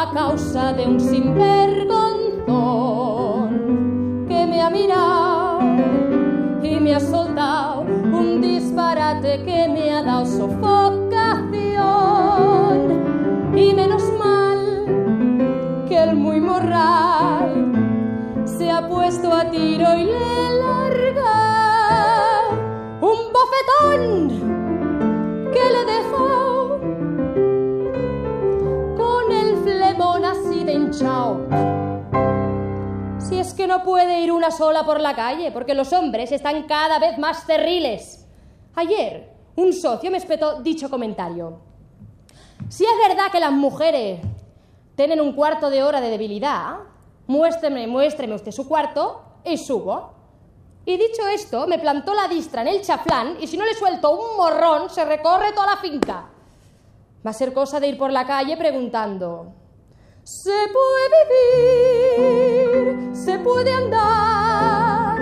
a causa de un sinvergonzón que me ha mirado y me ha soltado un disparate que me ha dado sofocación. Y menos mal que el muy morral se ha puesto a tiro y le larga Si es que no puede ir una sola por la calle, porque los hombres están cada vez más cerriles. Ayer, un socio me espetó dicho comentario. Si es verdad que las mujeres tienen un cuarto de hora de debilidad, muéstreme, muéstreme usted su cuarto y subo. Y dicho esto, me plantó la distra en el chaflán y si no le suelto un morrón, se recorre toda la finca. Va a ser cosa de ir por la calle preguntando, ¿se puede vivir? ¿Se puede andar?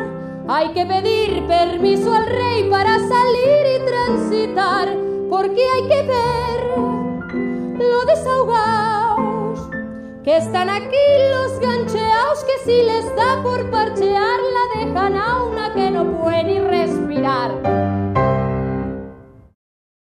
Hay que pedir permiso al rey para salir y transitar, porque hay que ver lo desahogados que están aquí los gancheaos que si les da por parchear la dejan a una que no puede ni respirar.